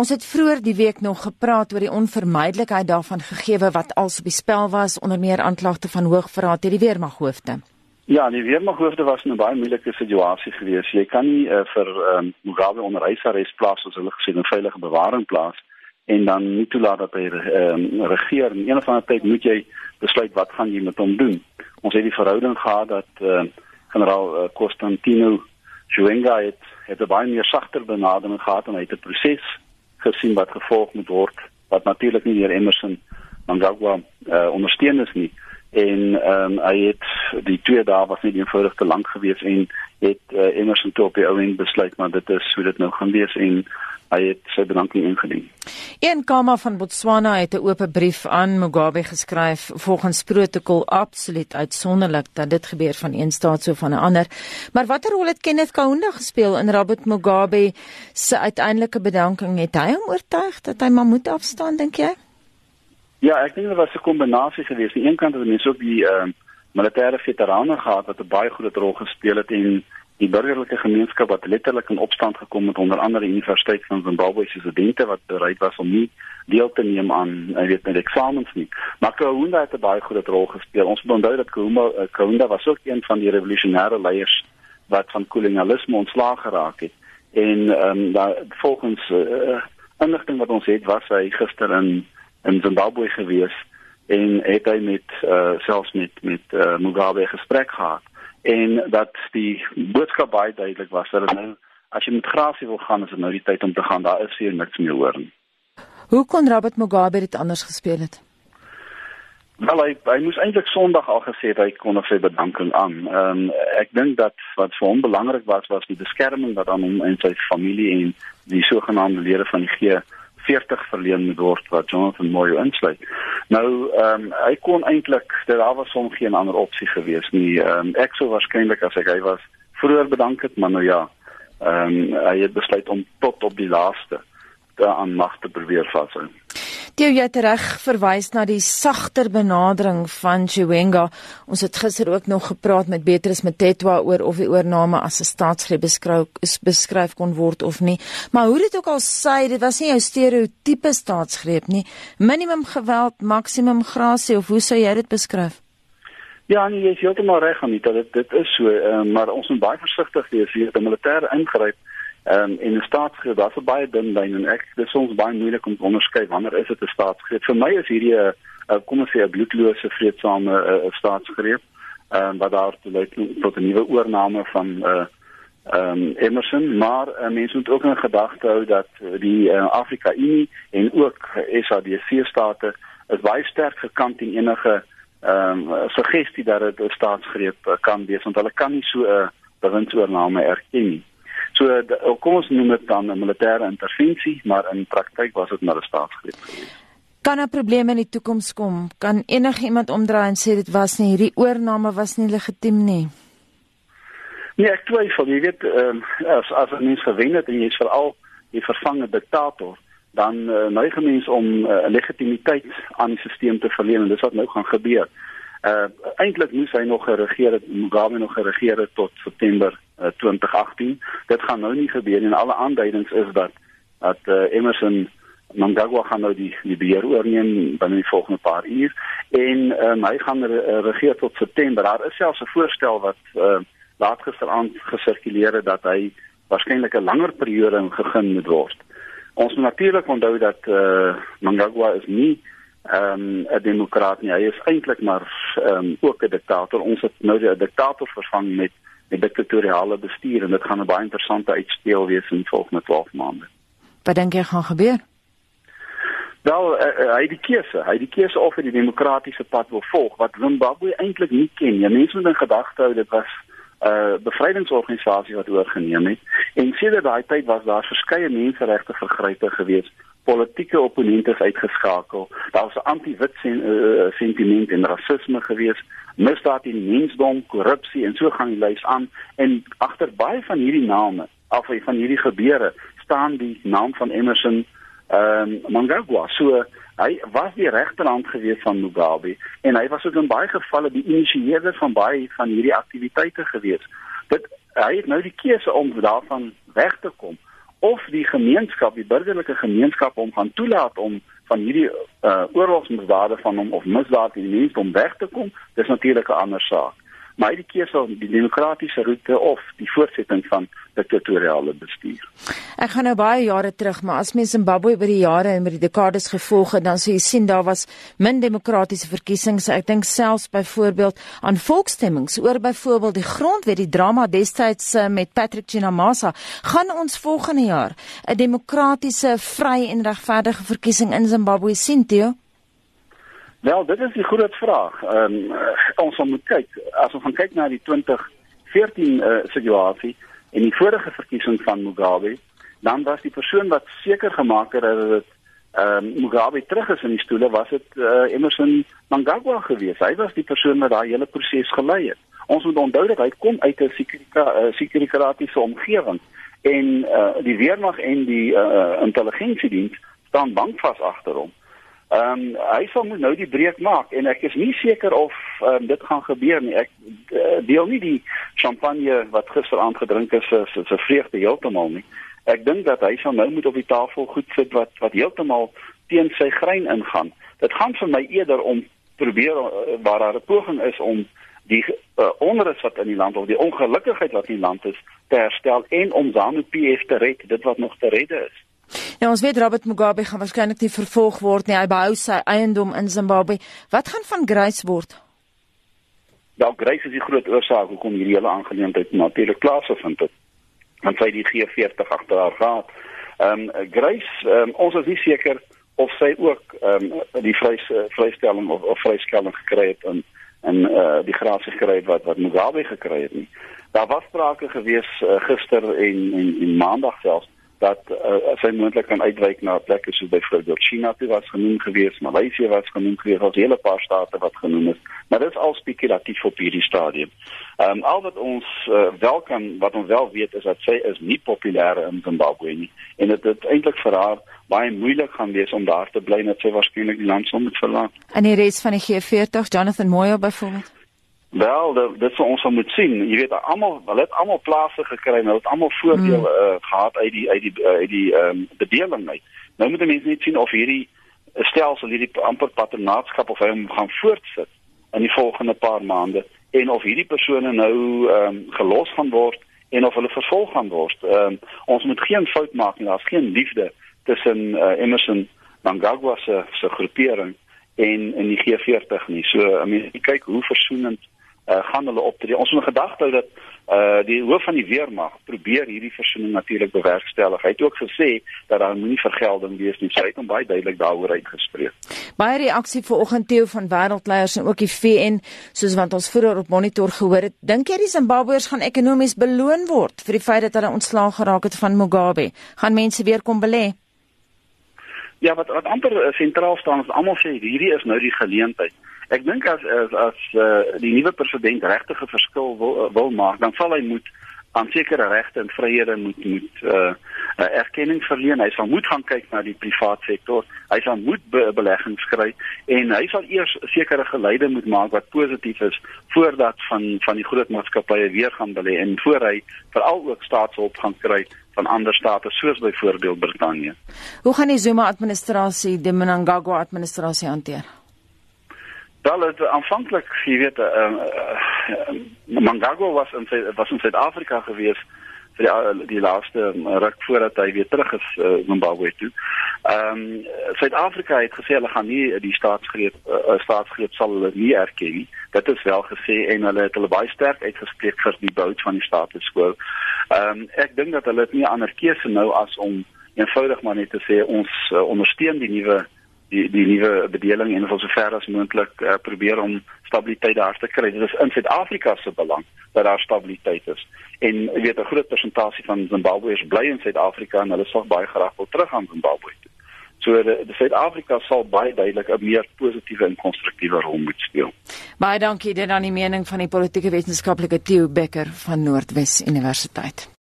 Ons het vroeër die week nog gepraat oor die onvermydelikheid daarvan gegeewe wat als op die spel was onder meer aanklagte van hoogverraad teen die weermaghoofde. Ja, die weermaghoofde was in 'n baie moeilike situasie gewees. Jy kan nie uh, vir um, Mugabe onder huisarrest plaas as hulle gesê 'n veilige bewaring plaas en dan nie toelaat dat hy um, regeer. In een of ander tyd moet jy besluit wat gaan jy met hom doen. Ons het die verhouding gehad dat uh, generaal uh, Constantino Chiwenga het het 'n baie meer sagter benadering gehad en hy het 'n proses gesien wat gevolg moet word wat natuurlik nie deur Emerson Mnangagwa uh, ondersteun is nie. En ehm um, hy het die twee dae was nie eenvoudig te lank gewees en het uh, Emerson toe op die ou end besluit maar dit is hoe dit nou gaan wees en hy het sy bedanking ingedien. Een Kama van Botswana het 'n oop brief aan Mugabe geskryf volgens protokol absoluut uitsonderlik dat dit gebeur van een staat so van 'n ander. Maar watter rol het Kenneth Kaunda gespeel in Robert Mugabe se uiteindelike bedanking? Het hy hom oortuig dat hy maar moet afstaan dink jy? Ja, ek dink dit was 'n kombinasie geweest. Aan die een kant het mense ook die ehm uh, militêre veterane gehad wat 'n baie groot rol gespeel het en die burgerlike gemeenskap wat letterlik in opstand gekom het onder andere Universiteit van Zimbabwe se studente wat bereid was om nie deel te neem aan jy weet met eksamens nie. Maar Kaunda het 'n baie groot rol gespeel. Ons moet onthou dat Kaunda uh, Kaunda was ook een van die revolusionêre leiers wat van kolonialisme ontslaag geraak het. En ehm um, daar volgens uh, inligting wat ons het was hy gister in in Zimbabwe gewees en het hy met uh, selfs met met uh, Mugabe gesprek gehad en dat die boodskap baie duidelik was dat nou as jy met grasie wil gaan is dit nou die tyd om te gaan daar is hier niks meer hoor nie. Hoe kon Robert Mugabe dit anders gespeel het? Wel hy hy moes eintlik Sondag al gesê het hy kon sy bedanking aan. Ehm um, ek dink dat wat vir hom belangrik was was die beskerming wat aan hom en sy familie en die sogenaamde lede van die G 40 verleen moet word wat Jonathan Moyo insluit. Nou ehm um, hy kon eintlik daar was hom geen ander opsie gewees nie. Ehm um, ek sou waarskynlik as ek hy was vroeër bedank het, maar nou ja. Ehm um, hy het besluit om tot op die laaste aan mag te probeer vashou. Theo jy het reg verwys na die sagter benadering van Chiwenga. Ons het gister ook nog gepraat met Beatrice Mtetwa oor of die oorname as 'n staatsgreep beskryf beskryf kon word of nie. Maar hoe dit ook al sê, dit was nie jou stereotipe staatsgreep nie. Minimum geweld, maksimum grasie of hoe sou jy dit beskryf? Ja, nee, jy is heeltemal reg aan dit. Dit dit is so, uh, maar ons moet baie versigtig wees hier met militêre ingryp. Ehm um, in 'n staatsgreep daar's 'n baie dun lyn en ek dis soms baie moeilik om te onderskei wanneer is dit 'n staatsgreep. Vir my is hierdie 'n uh, kom ons sê 'n bloedlose vreedsame uh, staatsgreep. Ehm um, wat daar te lei tot 'n nuwe oorneem van uh ehm um, Emerson, maar uh, mense moet ook in gedagte hou dat die uh, Afrika Unie en ook SADC state is baie sterk gekant teen enige ehm um, suggestie dat dit 'n staatsgreep kan wees want hulle kan nie so 'n uh, bewindsoorname erken nie. So de, kom ons noem dit dan 'n militêre intervensie, maar in praktyk was dit maar 'n staatsgreep geweest. Kan 'n probleem in die toekoms kom? Kan enigiemand omdraai en sê dit was nie hierdie oorname was nie legitiem nie? Nee, ek twyfel. Jy weet, um, as as 'n mens gewen het en jy is veral die vervange diktator, dan uh, neig mense om 'n uh, legitimiteit aan die stelsel te verleen en dis wat nou gaan gebeur. Uh eintlik moes hy nog geregeer het, Mugabe nog geregeer het tot September uh, 2018. Dit gaan nou nie gebeur en alle aanduidings is dat dat uh, Emerson Mnangagwa gaan nou die die beheer oorneem binne die volgende paar uur en um, hy gaan re regeer tot September. Daar is selfs 'n voorstel wat uh, laat gisteraand gesirkuleer het dat hy waarskynlik 'n langer periode gegee moet word. Ons moet natuurlik onthou dat uh, Mnangagwa is nie ehm um, 'n demokraat nie. Hy is eintlik maar ehm um, ook 'n diktator. Ons het nou 'n diktator vervang met 'n diktatoriale bestuur en dit gaan 'n baie interessante uitspeel wees in die volgende 12 maande. Wat dink jy gaan gebeur? Wel, uh, uh, hy die keuse, hy die keuse of hy die demokratiese pad wil volg wat Zimbabwe eintlik nie ken nie. Mense moet in gedagte hou dit was 'n uh, bevrydingsorganisasie wat oorgeneem het en sedert daai tyd was daar verskeie menseregte vergrype gewees politieke opponente uitgeskakel. Daar was 'n anti-wit sen, uh, sentiment en rasisme gewees, misdaad teen mensdom, korrupsie en so gaan die lys aan en agter baie van hierdie name, af van hierdie gebeure, staan die naam van Emerson ehm um, Mnangagwa. So hy was die regterhand gewees van Mugabe en hy was ook in baie gevalle die initieerder van baie van hierdie aktiwiteite gewees. Dit hy het nou die keuse om daarvan weg te kom of die gemeenskap, die burgerlike gemeenskap hom gaan toelaat om van hierdie uh, oorlogsmisdade van hom of misdade in die mens om weg te kom, dis natuurlik 'n ander saak maar die keuse om die demokratiese roete of die voortsetting van diktatoriale bestuur. Ek gaan nou baie jare terug, maar as mens Zimbabwe oor die jare en oor die dekades gevolg het, dan sou jy sien daar was min demokratiese verkiesings. Ek dink selfs byvoorbeeld aan volksstemmings oor byvoorbeeld die grondwet, die drama destyds eh, met Patrick Chinamasa. Gaan ons volgende jaar 'n demokratiese, vry en regverdige verkiesing in Zimbabwe sien, Theo? Wel, dit is die groot vraag. Ehm um, ons moet kyk as ons gaan kyk na die 2014 uh, eh, situasie en die vorige verkiesing van Mugabe, dan was die persoon wat seker gemaak het dat dit ehm um, Mugabe terug is in die stoele, was dit uh, Emmerson Mnangagwa geweest. Hy was die persoon wat daai hele proses gelei het. Ons moet onthou dat hy kom uit 'n sekuriteitsratiese uh, omgewing en uh, die weermag en die uh, intelligensiediens staan bankvas agter hom. Ehm um, hy sal moet nou die breek maak en ek is nie seker of um, dit gaan gebeur nie. Ek uh, deel nie die champagne wat gisteraand gedrink is se se vreugde heeltemal nie. Ek dink dat hy sal nou moet op die tafel goed sit wat wat heeltemal teen sy grein ingaan. Dit gaan vir my eerder om probeer uh, waar daar 'n poging is om die uh, onrus wat in die land of die ongelukkigheid wat in die land is te herstel en om ZANU-PF te red, dit wat nog te redde is. Ja, ons weet Robert Mugabe gaan waarskynlik nie vervolg word nie. Hy behou sy eiendom in Zimbabwe. Wat gaan van Grace word? Wel, Grace is die groot oorsaak hoekom hierdie hele aangeleentheid natuurlik plaasvind het. Want sy die G40 agter haar gehad. Ehm um, Grace, um, ons is nie seker of sy ook ehm um, die vrys vrystelling of, of vryskelling gekry het in eh uh, die grasie gekry wat wat Mugabe gekry het nie. Daar was sprake gewees uh, gister en en, en maandag selfs dat uh, sy moontlik kan uitwyk na plekke soos byvoorbeeld China toe was genoem gewees, Maleisië was genoem gewees, al 'n hele paar state wat genoem is, maar dit is al spekulatief op hierdie stadium. Ehm um, al wat ons uh, wel kan wat ons wel weet is dat sy is nie populêr in Zimbabwe nie en dit het eintlik vir haar baie moeilik gaan wees om daar te bly net sy waarskynlik die land sou moet verlaat. En die res van die G40, Jonathan Moyo byvoorbeeld Wel, dit dit sou ons moet sien. Jy weet almal, hulle het almal plase gekry, hulle het almal voordele mm. uh, gehad uit die uit die uh, uit die ehm um, bedeling uit. Nou moet mense net sien of hierdie stelsel hierdie amper patronaatskap of hy gaan voortsit in die volgende paar maande en of hierdie persone nou ehm um, gelos gaan word en of hulle vervolg gaan word. Ehm um, ons moet geen fout maak nie. Daar's geen liefde tussen uh, Emerson Mnangagwa se se groepering en in die G40 nie. So, I mean, kyk hoe versoenend uh, gaan hulle optree. Ons moet gedagte hou dat uh die hoof van die weermag probeer hierdie versoening natuurlik bewerkstellig. Hy het ook gesê dat daar moenie vergelding wees nie. Sy het hom baie duidelik daaroor uitgespreek. Baie reaksie vanoggend teo van wêreldleiers en ook die VN, soos wat ons vroeër op monitor gehoor het. Dink jy die Zimbabweërs gaan ekonomies beloon word vir die feit dat hulle ontslaag geraak het van Mugabe? Gaan mense weer kom belê? Ja, wat wat amper sentraal staan is almal sê hierdie is nou die geleentheid. Ek dink as as, as uh, die nuwe president regtig 'n verskil wil, uh, wil maak, dan sal hy moet aan sekere regte en vryhede moet moet uh, uh, erkenning verleen. Hy sal moet gaan kyk na die private sektor. Hy sal moet be beleggings kry en hy sal eers sekere geleide moet maak wat positief is voordat van van die groot maatskappye weer gaan belê en voor hy veral ook staatshulp gaan kry van ander state soos byvoorbeeld Brittanje. Hoe gaan die Zuma administrasie die Mnangagwa administrasie hanteer? Wel, het aanvankelijk, je weet, uh, uh, Mangago was in, was in Zuid-Afrika geweest vir die, die laaste ruk voordat hy weer terug is uh, Zimbabwe toe. Ehm um, Suid-Afrika het gesê hulle gaan nie die staatsgreep uh, staatsgreep sal hulle nie erken nie. Dit is wel gesê en hulle het hulle baie sterk uitgespreek vir die bou van die staatskool. Ehm um, ek dink dat hulle dit nie ander keuse nou as om eenvoudig maar net te sê ons uh, ondersteun die nuwe die die nuwe bedeling en ons sover as moontlik uh, probeer om stabiliteit daar te kry. Dit is in Suid-Afrika se belang dat daar stabiliteit is. En jy weet 'n groot persentasie van Zimbabweërs bly in Suid-Afrika en hulle sal baie graag wil terug aan Zimbabwe toe. So die Suid-Afrika sal baie duidelik 'n meer positiewe en konstruktiewe rol moet speel. Baie dankie dit aan die mening van die politieke wetenskaplike Theo Becker van Noordwes Universiteit.